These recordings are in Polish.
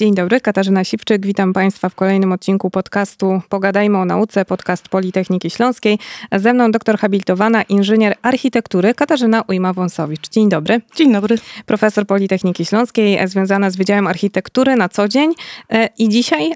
Dzień dobry, Katarzyna Siwczyk. Witam Państwa w kolejnym odcinku podcastu Pogadajmy o nauce, podcast Politechniki Śląskiej. Ze mną doktor habilitowana, inżynier architektury Katarzyna Ujma-Wąsowicz. Dzień dobry. Dzień dobry. Profesor Politechniki Śląskiej, związana z Wydziałem Architektury na co dzień. E, I dzisiaj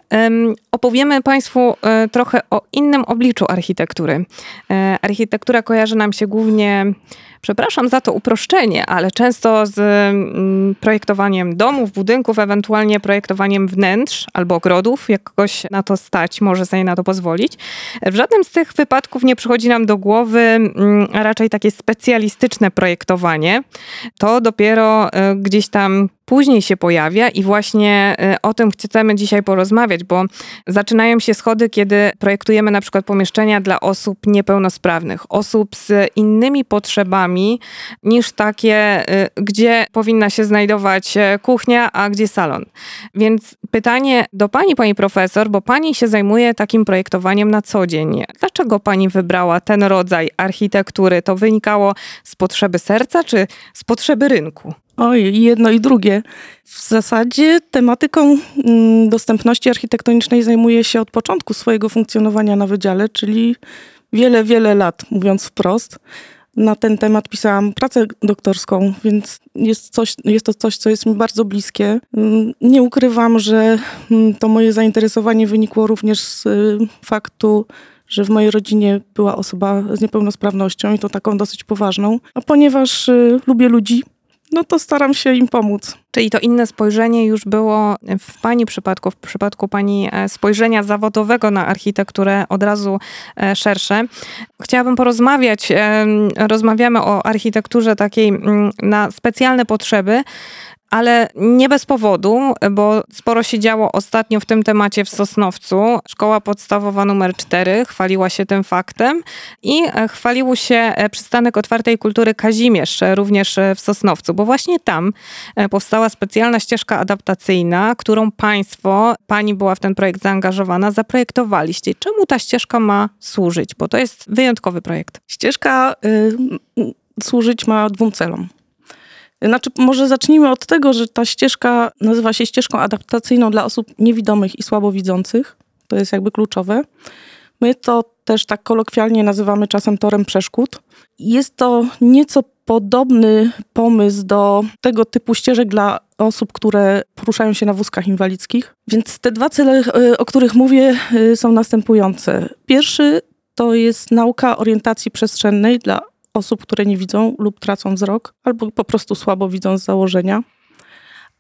opowiemy Państwu e, trochę o innym obliczu architektury. E, architektura kojarzy nam się głównie przepraszam za to uproszczenie, ale często z mm, projektowaniem domów, budynków, ewentualnie projektowaniem wnętrz albo ogrodów, jak kogoś na to stać, może sobie na to pozwolić. W żadnym z tych wypadków nie przychodzi nam do głowy mm, raczej takie specjalistyczne projektowanie. To dopiero e, gdzieś tam później się pojawia i właśnie y, o tym chcemy dzisiaj porozmawiać, bo zaczynają się schody, kiedy projektujemy na przykład pomieszczenia dla osób niepełnosprawnych, osób z innymi potrzebami niż takie, y, gdzie powinna się znajdować e, kuchnia, a gdzie salon. Więc pytanie do pani, pani profesor, bo pani się zajmuje takim projektowaniem na co dzień. Dlaczego pani wybrała ten rodzaj architektury? To wynikało z potrzeby serca czy z potrzeby rynku? Oj, jedno i drugie. W zasadzie tematyką mm, dostępności architektonicznej zajmuję się od początku swojego funkcjonowania na wydziale, czyli wiele, wiele lat, mówiąc wprost. Na ten temat pisałam pracę doktorską, więc jest, coś, jest to coś, co jest mi bardzo bliskie. Mm, nie ukrywam, że mm, to moje zainteresowanie wynikło również z y, faktu, że w mojej rodzinie była osoba z niepełnosprawnością i to taką dosyć poważną. A ponieważ y, lubię ludzi, no to staram się im pomóc. Czyli to inne spojrzenie już było w Pani przypadku, w przypadku Pani e, spojrzenia zawodowego na architekturę od razu e, szersze. Chciałabym porozmawiać, rozmawiamy o architekturze takiej mm, na specjalne potrzeby, ale nie bez powodu, bo sporo się działo ostatnio w tym temacie w Sosnowcu. Szkoła podstawowa numer 4 chwaliła się tym faktem i e, chwalił się e, przystanek otwartej kultury Kazimierz e, również w Sosnowcu, bo właśnie tam powstała specjalna ścieżka adaptacyjna, którą państwo, pani była w ten projekt zaangażowana, zaprojektowaliście. Czemu ta ścieżka ma służyć? Bo to jest wyjątkowy projekt. Ścieżka y, służyć ma dwóm celom. Znaczy, może zacznijmy od tego, że ta ścieżka nazywa się ścieżką adaptacyjną dla osób niewidomych i słabowidzących. To jest jakby kluczowe. My to też tak kolokwialnie nazywamy czasem torem przeszkód. Jest to nieco podobny pomysł do tego typu ścieżek dla osób, które poruszają się na wózkach inwalidzkich. Więc te dwa cele, e, o których mówię, e, są następujące. Pierwszy to jest nauka orientacji przestrzennej dla osób, które nie widzą lub tracą wzrok, albo po prostu słabo widzą z założenia.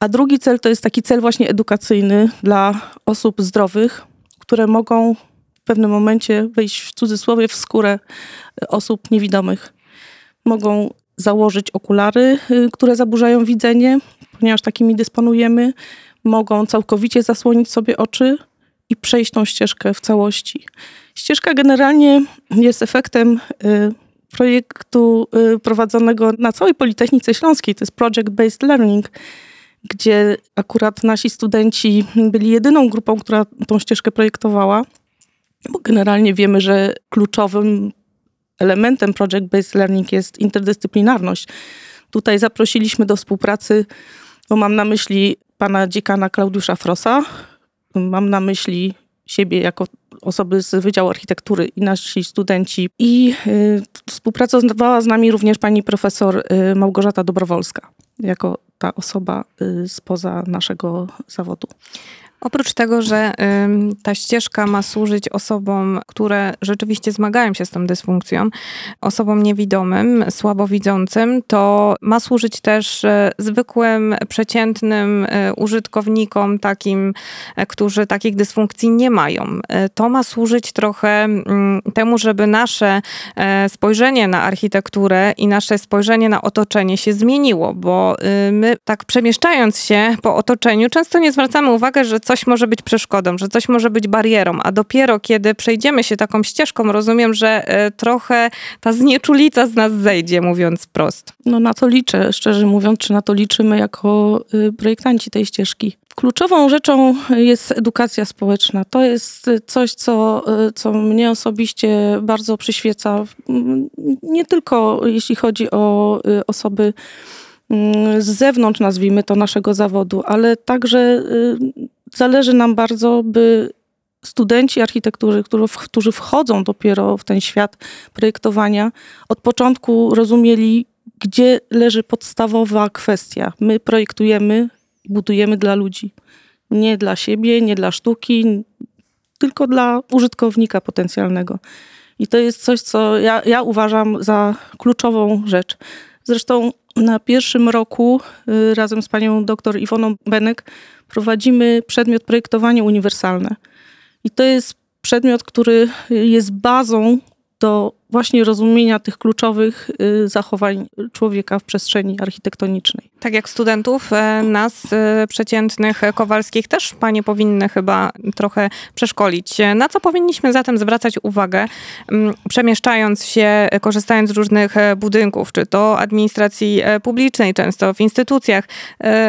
A drugi cel to jest taki cel właśnie edukacyjny dla osób zdrowych, które mogą w pewnym momencie wejść w cudzysłowie w skórę osób niewidomych. Mogą założyć okulary, y, które zaburzają widzenie, ponieważ takimi dysponujemy. Mogą całkowicie zasłonić sobie oczy i przejść tą ścieżkę w całości. Ścieżka generalnie jest efektem y, projektu y, prowadzonego na całej Politechnice Śląskiej. To jest Project Based Learning, gdzie akurat nasi studenci byli jedyną grupą, która tą ścieżkę projektowała. Bo generalnie wiemy, że kluczowym elementem Project Based Learning jest interdyscyplinarność. Tutaj zaprosiliśmy do współpracy, bo mam na myśli pana dziekana Klaudiusza Frosa, mam na myśli siebie jako osoby z Wydziału Architektury i nasi studenci. I y, współpracowała z nami również pani profesor y, Małgorzata Dobrowolska, jako ta osoba y, spoza naszego zawodu. Oprócz tego, że ta ścieżka ma służyć osobom, które rzeczywiście zmagają się z tą dysfunkcją, osobom niewidomym, słabowidzącym, to ma służyć też e, zwykłym, przeciętnym e, użytkownikom, takim, e, którzy takich dysfunkcji nie mają. To ma służyć trochę temu, żeby nasze spojrzenie na architekturę i nasze spojrzenie na otoczenie się zmieniło, bo my tak przemieszczając się po otoczeniu, często nie zwracamy uwagi, że coś coś może być przeszkodą, że coś może być barierą, a dopiero kiedy przejdziemy się taką ścieżką, rozumiem, że e, trochę ta znieczulica z nas zejdzie, mówiąc prost. No na to liczę, szczerze mówiąc, czy na to liczymy jako y, projektanci tej ścieżki. Kluczową rzeczą jest edukacja społeczna. To jest coś, co, y, co mnie osobiście bardzo przyświeca. Nie tylko jeśli chodzi o y, osoby mm, z zewnątrz, nazwijmy to, naszego zawodu, ale także zależy nam bardzo, by studenci architektury, którzy wchodzą dopiero w ten świat projektowania, od początku rozumieli, gdzie leży podstawowa kwestia. My projektujemy, budujemy dla ludzi. Nie dla siebie, nie dla sztuki, tylko dla użytkownika potencjalnego. I to jest coś, co ja, ja uważam za kluczową rzecz. Zresztą na pierwszym roku y, razem z panią dr Iwoną Benek prowadzimy przedmiot projektowanie uniwersalne. I to jest przedmiot, który jest bazą do właśnie rozumienia tych kluczowych y, zachowań człowieka w przestrzeni architektonicznej. Tak jak studentów, e, nas e, przeciętnych kowalskich też panie powinny chyba trochę przeszkolić. Na co powinniśmy zatem zwracać uwagę, przemieszczając się, korzystając z różnych e, budynków, czy to administracji publicznej, często w instytucjach,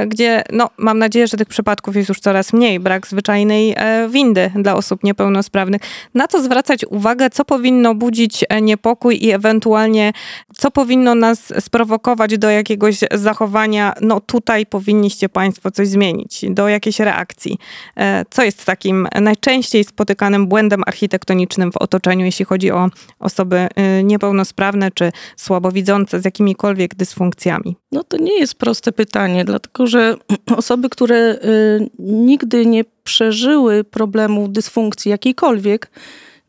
gdzie no, mam nadzieję, że tych przypadków jest już coraz mniej, brak zwyczajnej windy dla osób niepełnosprawnych. Na co zwracać uwagę, co powinno budzić nie niepokój i ewentualnie co powinno nas sprowokować do jakiegoś zachowania, no tutaj powinniście Państwo coś zmienić, do jakiejś reakcji. E, co jest takim najczęściej spotykanym błędem architektonicznym w otoczeniu, jeśli chodzi o osoby e, niepełnosprawne czy słabowidzące z jakimikolwiek dysfunkcjami? No to nie jest proste pytanie, dlatego że osoby, które e, nigdy nie przeżyły problemu dysfunkcji jakiejkolwiek,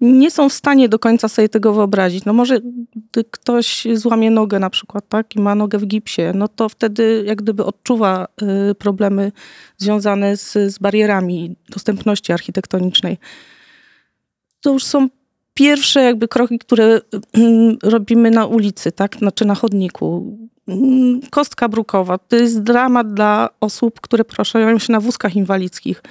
nie są w stanie do końca sobie tego wyobrazić. No może ktoś złamie nogę na przykład, tak, i ma nogę w gipsie, no to wtedy jak gdyby odczuwa y, problemy związane z, z barierami dostępności architektonicznej. To już są pierwsze jakby kroki, które y, robimy na ulicy, tak, znaczy na chodniku. Kostka brukowa to jest dramat dla osób, które poruszają się na wózkach inwalidzkich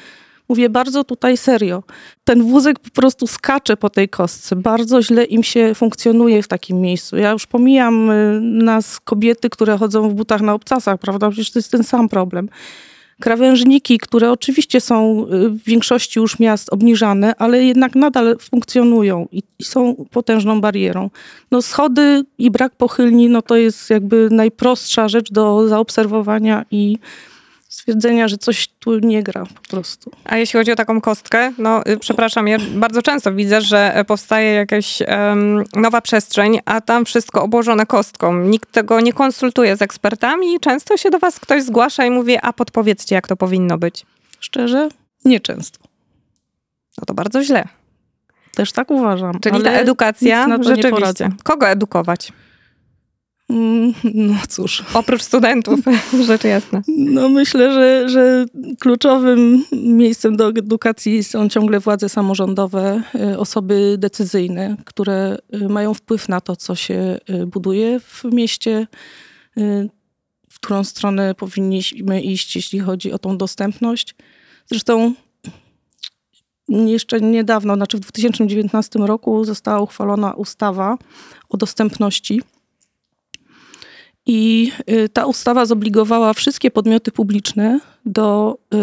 Mówię bardzo tutaj serio. Ten wózek po prostu skacze po tej kostce. Bardzo źle im się funkcjonuje w takim miejscu. Ja już pomijam y, nas, kobiety, które chodzą w butach na obcasach, prawda? Przecież to jest ten sam problem. Krawężniki, które oczywiście są y, w większości już miast obniżane, ale jednak nadal funkcjonują i, i są potężną barierą. No schody i brak pochylni, no to jest jakby najprostsza rzecz do zaobserwowania i stwierdzenia, że coś tu nie gra po prostu. A jeśli chodzi o taką kostkę, no y, przepraszam, ja bardzo często widzę, że powstaje jakaś um, nowa przestrzeń, a tam wszystko obłożone kostką. Nikt tego nie konsultuje z ekspertami i często się do was ktoś zgłasza i mówi, a podpowiedzcie, jak to powinno być. Szczerze? Nieczęsto. No to bardzo źle. Też tak uważam. Czyli ta edukacja rzeczywiście. Kogo edukować? Mm, no cóż. Oprócz studentów, rzecz jasna. No myślę, że, że kluczowym miejscem do edukacji są ciągle władze samorządowe, y, osoby decyzyjne, które y, mają wpływ na to, co się y, buduje w mieście, w którą stronę powinniśmy iść, jeśli chodzi o tą dostępność. Zresztą jeszcze niedawno, znaczy w 2019 roku została uchwalona ustawa o dostępności i y, ta ustawa zobligowała wszystkie podmioty publiczne do y,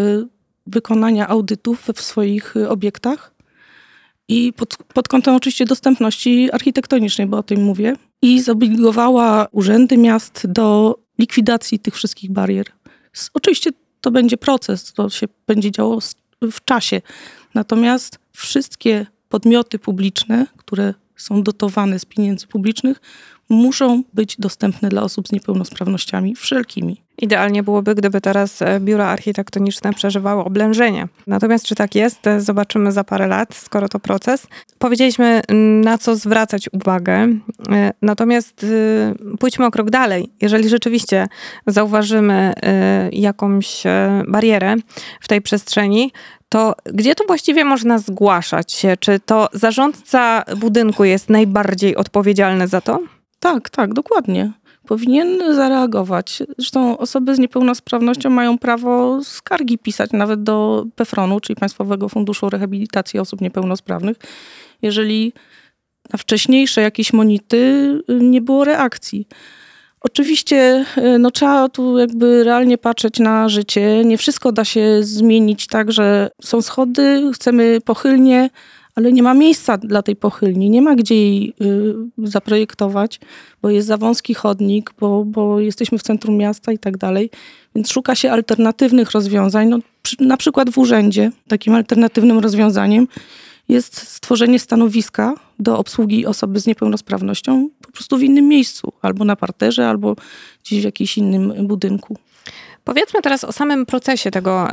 wykonania audytów w swoich y, obiektach. I pod, pod kątem oczywiście dostępności architektonicznej, bo o tym mówię. I zobligowała urzędy miast do likwidacji tych wszystkich barier. Oczywiście to będzie proces, to się będzie działo w czasie. Natomiast wszystkie podmioty publiczne, które są dotowane z pieniędzy publicznych, muszą być dostępne dla osób z niepełnosprawnościami wszelkimi. Idealnie byłoby, gdyby teraz e, biura architektoniczne przeżywały oblężenie. Natomiast czy tak jest, e, zobaczymy za parę lat, skoro to proces. Powiedzieliśmy, na co zwracać uwagę. E, natomiast pójdźmy o krok dalej. Jeżeli rzeczywiście zauważymy jakąś barierę w tej przestrzeni, to gdzie tu właściwie można zgłaszać się? Czy to zarządca budynku jest najbardziej odpowiedzialny za to? Tak, tak, dokładnie. Powinien zareagować. Zresztą osoby z niepełnosprawnością mają prawo skargi pisać nawet do PFRON-u, czyli Państwowego Funduszu Rehabilitacji Osób Niepełnosprawnych, jeżeli na wcześniejsze jakieś monity nie było reakcji. Oczywiście y, no, trzeba tu jakby realnie patrzeć na życie. Nie wszystko da się zmienić tak, że są schody, chcemy pochylnie, ale nie ma miejsca dla tej pochylni, nie ma gdzie jej y, zaprojektować, bo jest za wąski chodnik, bo, bo jesteśmy w centrum miasta i tak dalej. Więc szuka się alternatywnych rozwiązań. No, przy, na przykład w urzędzie takim alternatywnym rozwiązaniem jest stworzenie stanowiska do obsługi osoby z niepełnosprawnością po prostu w innym miejscu, albo na parterze, albo gdzieś w jakimś innym budynku. Powiedzmy teraz o samym procesie tego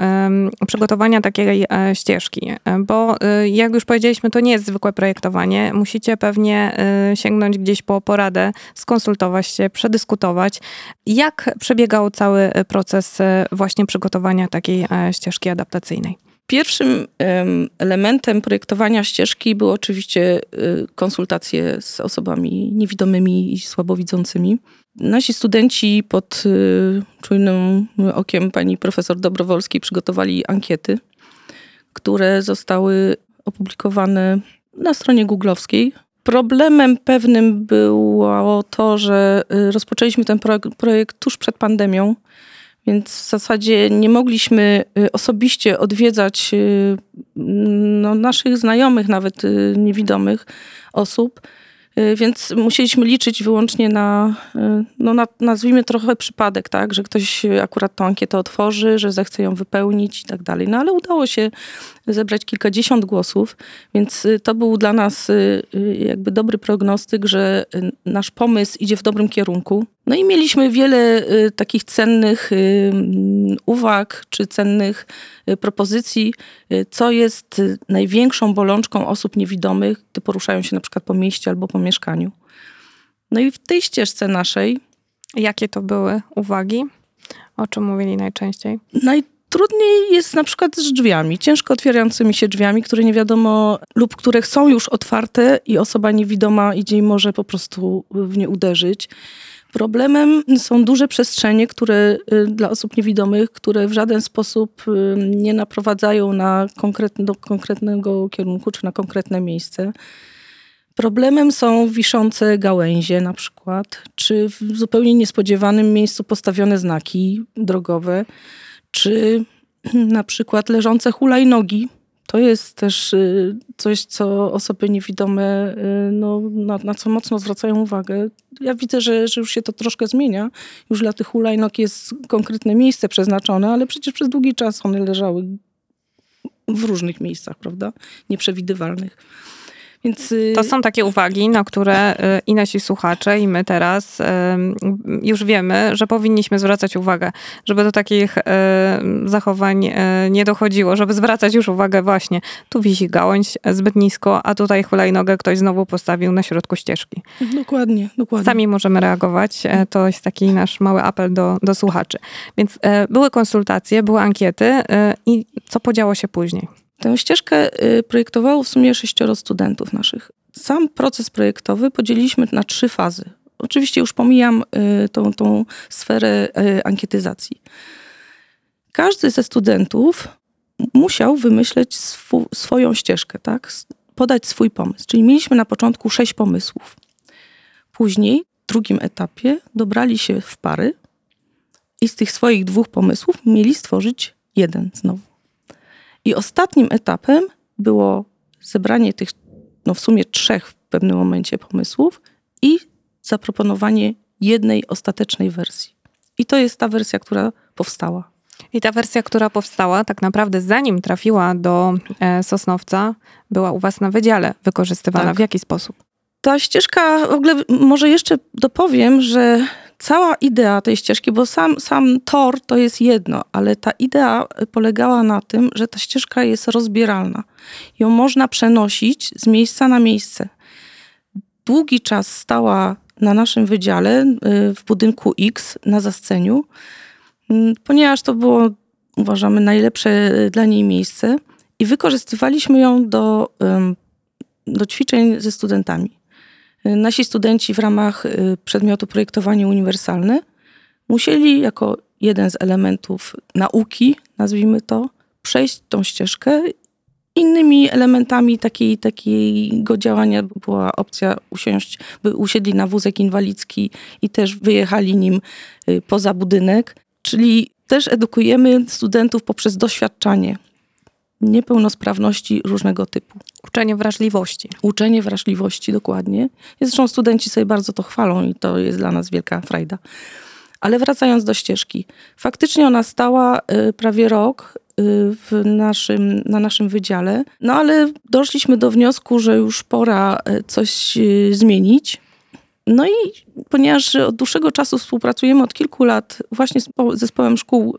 przygotowania takiej e, ścieżki, e, bo e, jak już powiedzieliśmy, to nie jest zwykłe projektowanie. Musicie pewnie sięgnąć gdzieś po poradę, skonsultować się, przedyskutować. Jak przebiegał cały proces właśnie przygotowania takiej ścieżki adaptacyjnej? Pierwszym elementem projektowania ścieżki były oczywiście konsultacje z osobami niewidomymi i słabowidzącymi. Nasi studenci pod y, czujnym okiem pani profesor Dobrowolskiej przygotowali ankiety, które zostały opublikowane na stronie googlowskiej. Problemem pewnym było to, że y, rozpoczęliśmy ten projekt tuż przed pandemią, więc w zasadzie nie mogliśmy y, osobiście odwiedzać no, naszych znajomych, nawet niewidomych osób. Y, więc musieliśmy liczyć wyłącznie na, y, no na, nazwijmy trochę przypadek, tak, że ktoś akurat tą ankietę otworzy, że zechce ją wypełnić i tak dalej. No ale udało się zebrać kilkadziesiąt głosów, więc y, to był dla nas jakby dobry prognostyk, że nasz pomysł idzie w dobrym kierunku. No i mieliśmy wiele takich cennych uwag czy cennych propozycji, co jest największą bolączką osób niewidomych, gdy poruszają się na przykład po mieście albo po mieszkaniu. No i w tej ścieżce naszej. Jakie to były uwagi? O czym mówili najczęściej? Najtrudniej jest na przykład z drzwiami, ciężko otwierającymi się drzwiami, które nie wiadomo, lub które są już otwarte i osoba niewidoma idzie i może po prostu w nie uderzyć. Problemem są duże przestrzenie, które y, dla osób niewidomych, które w żaden sposób y, nie naprowadzają na konkretny, do konkretnego kierunku czy na konkretne miejsce. Problemem są wiszące gałęzie na przykład, czy w zupełnie niespodziewanym miejscu postawione znaki drogowe, czy na przykład leżące hulajnogi. To jest też y, coś, co osoby niewidome, y, no, na, na co mocno zwracają uwagę. Ja widzę, że, że już się to troszkę zmienia. Już dla tych hulajnog jest konkretne miejsce przeznaczone, ale przecież przez długi czas one leżały w różnych miejscach, prawda? Nieprzewidywalnych. Więc... Y, to są takie uwagi, na które y, i nasi słuchacze, i my teraz już wiemy, że powinniśmy zwracać uwagę, żeby do takich zachowań nie dochodziło, żeby zwracać już uwagę właśnie, tu wisi gałąź zbyt nisko, a tutaj hulajnogę ktoś znowu postawił na środku ścieżki. Dokładnie, dokładnie. Sami możemy reagować. To jest taki nasz mały apel do, do słuchaczy. Więc były konsultacje, były ankiety i co podziało się później? Tę ścieżkę y, projektowało w sumie sześcioro studentów naszych. Sam proces projektowy podzieliliśmy na trzy fazy. Oczywiście już pomijam y, tą, tą sferę y, ankietyzacji. Każdy ze studentów musiał wymyśleć swu, swoją ścieżkę, tak? podać swój pomysł. Czyli mieliśmy na początku sześć pomysłów. Później, w drugim etapie, dobrali się w pary i z tych swoich dwóch pomysłów mieli stworzyć jeden znowu. I ostatnim etapem było zebranie tych, no w sumie trzech w pewnym momencie pomysłów i zaproponowanie jednej ostatecznej wersji. I to jest ta wersja, która powstała. I ta wersja, która powstała, tak naprawdę zanim trafiła do e, Sosnowca, była u Was na wydziale wykorzystywana. Tak. W jaki sposób? Ta ścieżka, w ogóle może jeszcze dopowiem, że cała idea tej ścieżki, bo sam, sam tor to jest jedno, ale ta idea polegała na tym, że ta ścieżka jest rozbieralna. Ją można przenosić z miejsca na miejsce. Długi czas stała na naszym wydziale y, w budynku X na zasceniu, mm, ponieważ to było, uważamy, najlepsze dla niej miejsce i wykorzystywaliśmy ją do, do ćwiczeń ze studentami. Nasi studenci w ramach y, przedmiotu projektowanie uniwersalne musieli jako jeden z elementów nauki, nazwijmy to, przejść tą ścieżkę. Innymi elementami takiej, takiego działania była opcja usiąść, by usiedli na wózek inwalidzki i też wyjechali nim y, poza budynek. Czyli też edukujemy studentów poprzez doświadczanie. Niepełnosprawności różnego typu. Uczenie wrażliwości. Uczenie wrażliwości, dokładnie. Zresztą studenci sobie bardzo to chwalą i to jest dla nas wielka frajda. Ale wracając do ścieżki. Faktycznie ona stała y, prawie rok y, w naszym, na naszym wydziale, no ale doszliśmy do wniosku, że już pora y, coś zmienić. No i ponieważ od dłuższego czasu współpracujemy od kilku lat właśnie z zespołem szkół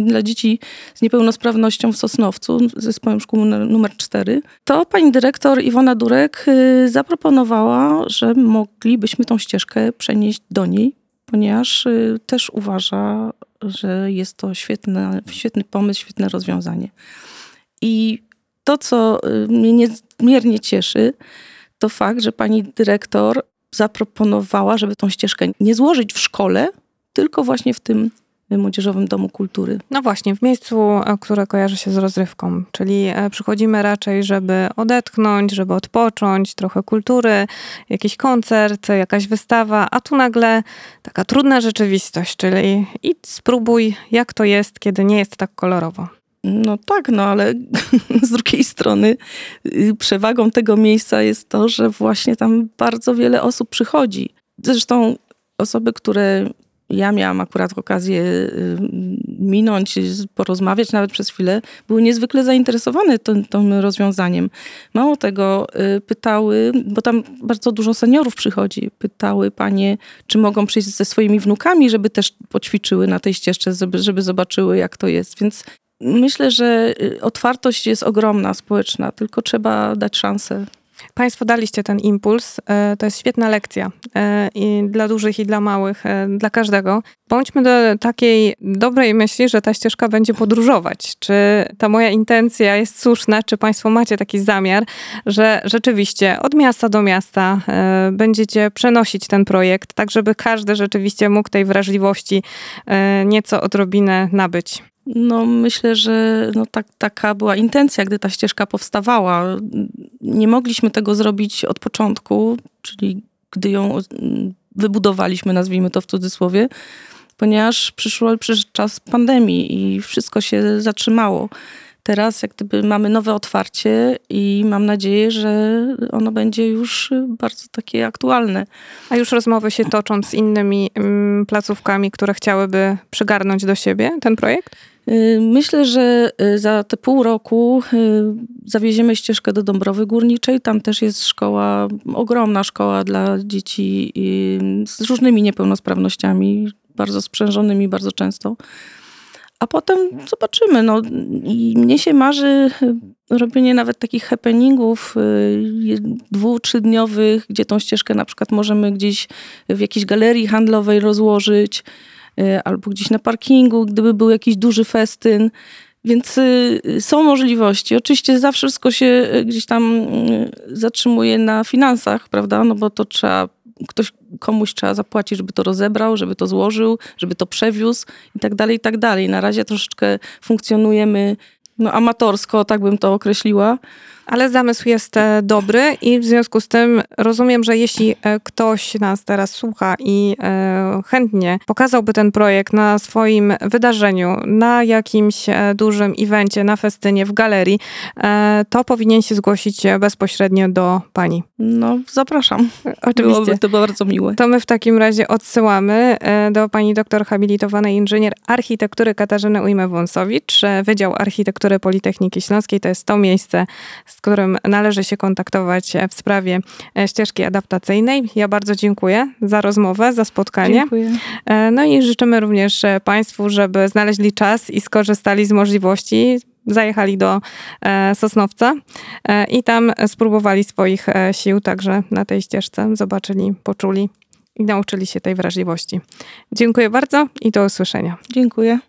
dla dzieci z niepełnosprawnością w Sosnowcu, zespołem szkół numer 4, to pani dyrektor Iwona Durek zaproponowała, że moglibyśmy tą ścieżkę przenieść do niej ponieważ y, też uważa, że jest to świetny, świetny pomysł, świetne rozwiązanie. I to, co y, mnie niezmiernie cieszy, to fakt, że pani dyrektor zaproponowała, żeby tą ścieżkę nie złożyć w szkole, tylko właśnie w tym Młodzieżowym Domu Kultury. No właśnie, w miejscu, e, które kojarzy się z rozrywką, czyli e, przychodzimy raczej, żeby odetchnąć, żeby odpocząć, trochę kultury, jakiś koncert, jakaś wystawa, a tu nagle taka trudna rzeczywistość, czyli idź, spróbuj, jak to jest, kiedy nie jest tak kolorowo. No tak, no ale z drugiej strony y, przewagą tego miejsca jest to, że właśnie tam bardzo wiele osób przychodzi. Zresztą osoby, które ja miałam akurat okazję y, minąć, porozmawiać nawet przez chwilę, były niezwykle zainteresowane tym, rozwiązaniem. Mało tego, y, pytały, bo tam bardzo dużo seniorów przychodzi, pytały panie, czy mogą przyjść ze swoimi wnukami, żeby też poćwiczyły na tej ścieżce, żeby, żeby zobaczyły, jak to jest. Więc myślę, że y, otwartość jest ogromna, społeczna, tylko trzeba dać szansę. Państwo daliście ten impuls. E, to jest świetna lekcja e, i dla dużych i dla małych, e, dla każdego. Bądźmy do takiej dobrej myśli, że ta ścieżka będzie podróżować. Czy ta moja intencja jest słuszna? Czy Państwo macie taki zamiar, że rzeczywiście od miasta do miasta będziecie przenosić ten projekt, tak żeby każdy rzeczywiście mógł tej wrażliwości nieco odrobinę nabyć? No, myślę, że no, tak, taka była intencja, gdy ta ścieżka powstawała. Nie mogliśmy tego zrobić od początku, czyli gdy ją wybudowaliśmy, nazwijmy to w cudzysłowie, ponieważ przyszło, przyszedł czas pandemii i wszystko się zatrzymało. Teraz jak gdyby mamy nowe otwarcie i mam nadzieję, że ono będzie już bardzo takie aktualne. A już rozmowy się toczą z innymi mm, placówkami, które chciałyby przygarnąć do siebie ten projekt? Y, myślę, że y, za te pół roku y, zawieziemy ścieżkę do Dąbrowy Górniczej. Tam też jest szkoła, ogromna szkoła dla dzieci z różnymi niepełnosprawnościami, bardzo sprzężonymi bardzo często. A potem zobaczymy. No, I mnie się marzy robienie nawet takich happeningów dwu, trzydniowych, gdzie tą ścieżkę na przykład możemy gdzieś w jakiejś galerii handlowej rozłożyć Y, albo gdzieś na parkingu, gdyby był jakiś duży festyn. Więc są możliwości. Oczywiście zawsze wszystko się gdzieś tam zatrzymuje na finansach, prawda? No bo to trzeba, ktoś, komuś trzeba zapłacić, żeby to rozebrał, żeby to złożył, żeby to przewiózł i tak dalej, i tak dalej. Na razie troszeczkę funkcjonujemy no, amatorsko, tak bym to określiła. Ale zamysł jest e, dobry i w związku z tym rozumiem, że jeśli e, ktoś nas teraz słucha i e, chętnie pokazałby ten projekt na swoim wydarzeniu, na jakimś dużym evencie, na festynie, w galerii, to powinien się zgłosić bezpośrednio do pani. No, zapraszam. Oczywiście. Byłoby to bardzo miłe. To my w takim razie odsyłamy do pani doktor habilitowanej inżynier architektury Katarzyny Ujmę-Wąsowicz, Wydział Architektury Politechniki Śląskiej. To jest to miejsce, z z którym należy się kontaktować w sprawie e, ścieżki adaptacyjnej. Ja bardzo dziękuję za rozmowę, za spotkanie. Dziękuję. E, no i życzymy również e, Państwu, żeby znaleźli czas i skorzystali z możliwości zajechali do Sosnowca i tam spróbowali swoich sił także na tej ścieżce. Zobaczyli, poczuli i nauczyli się tej wrażliwości. Dziękuję bardzo i do usłyszenia. Dziękuję.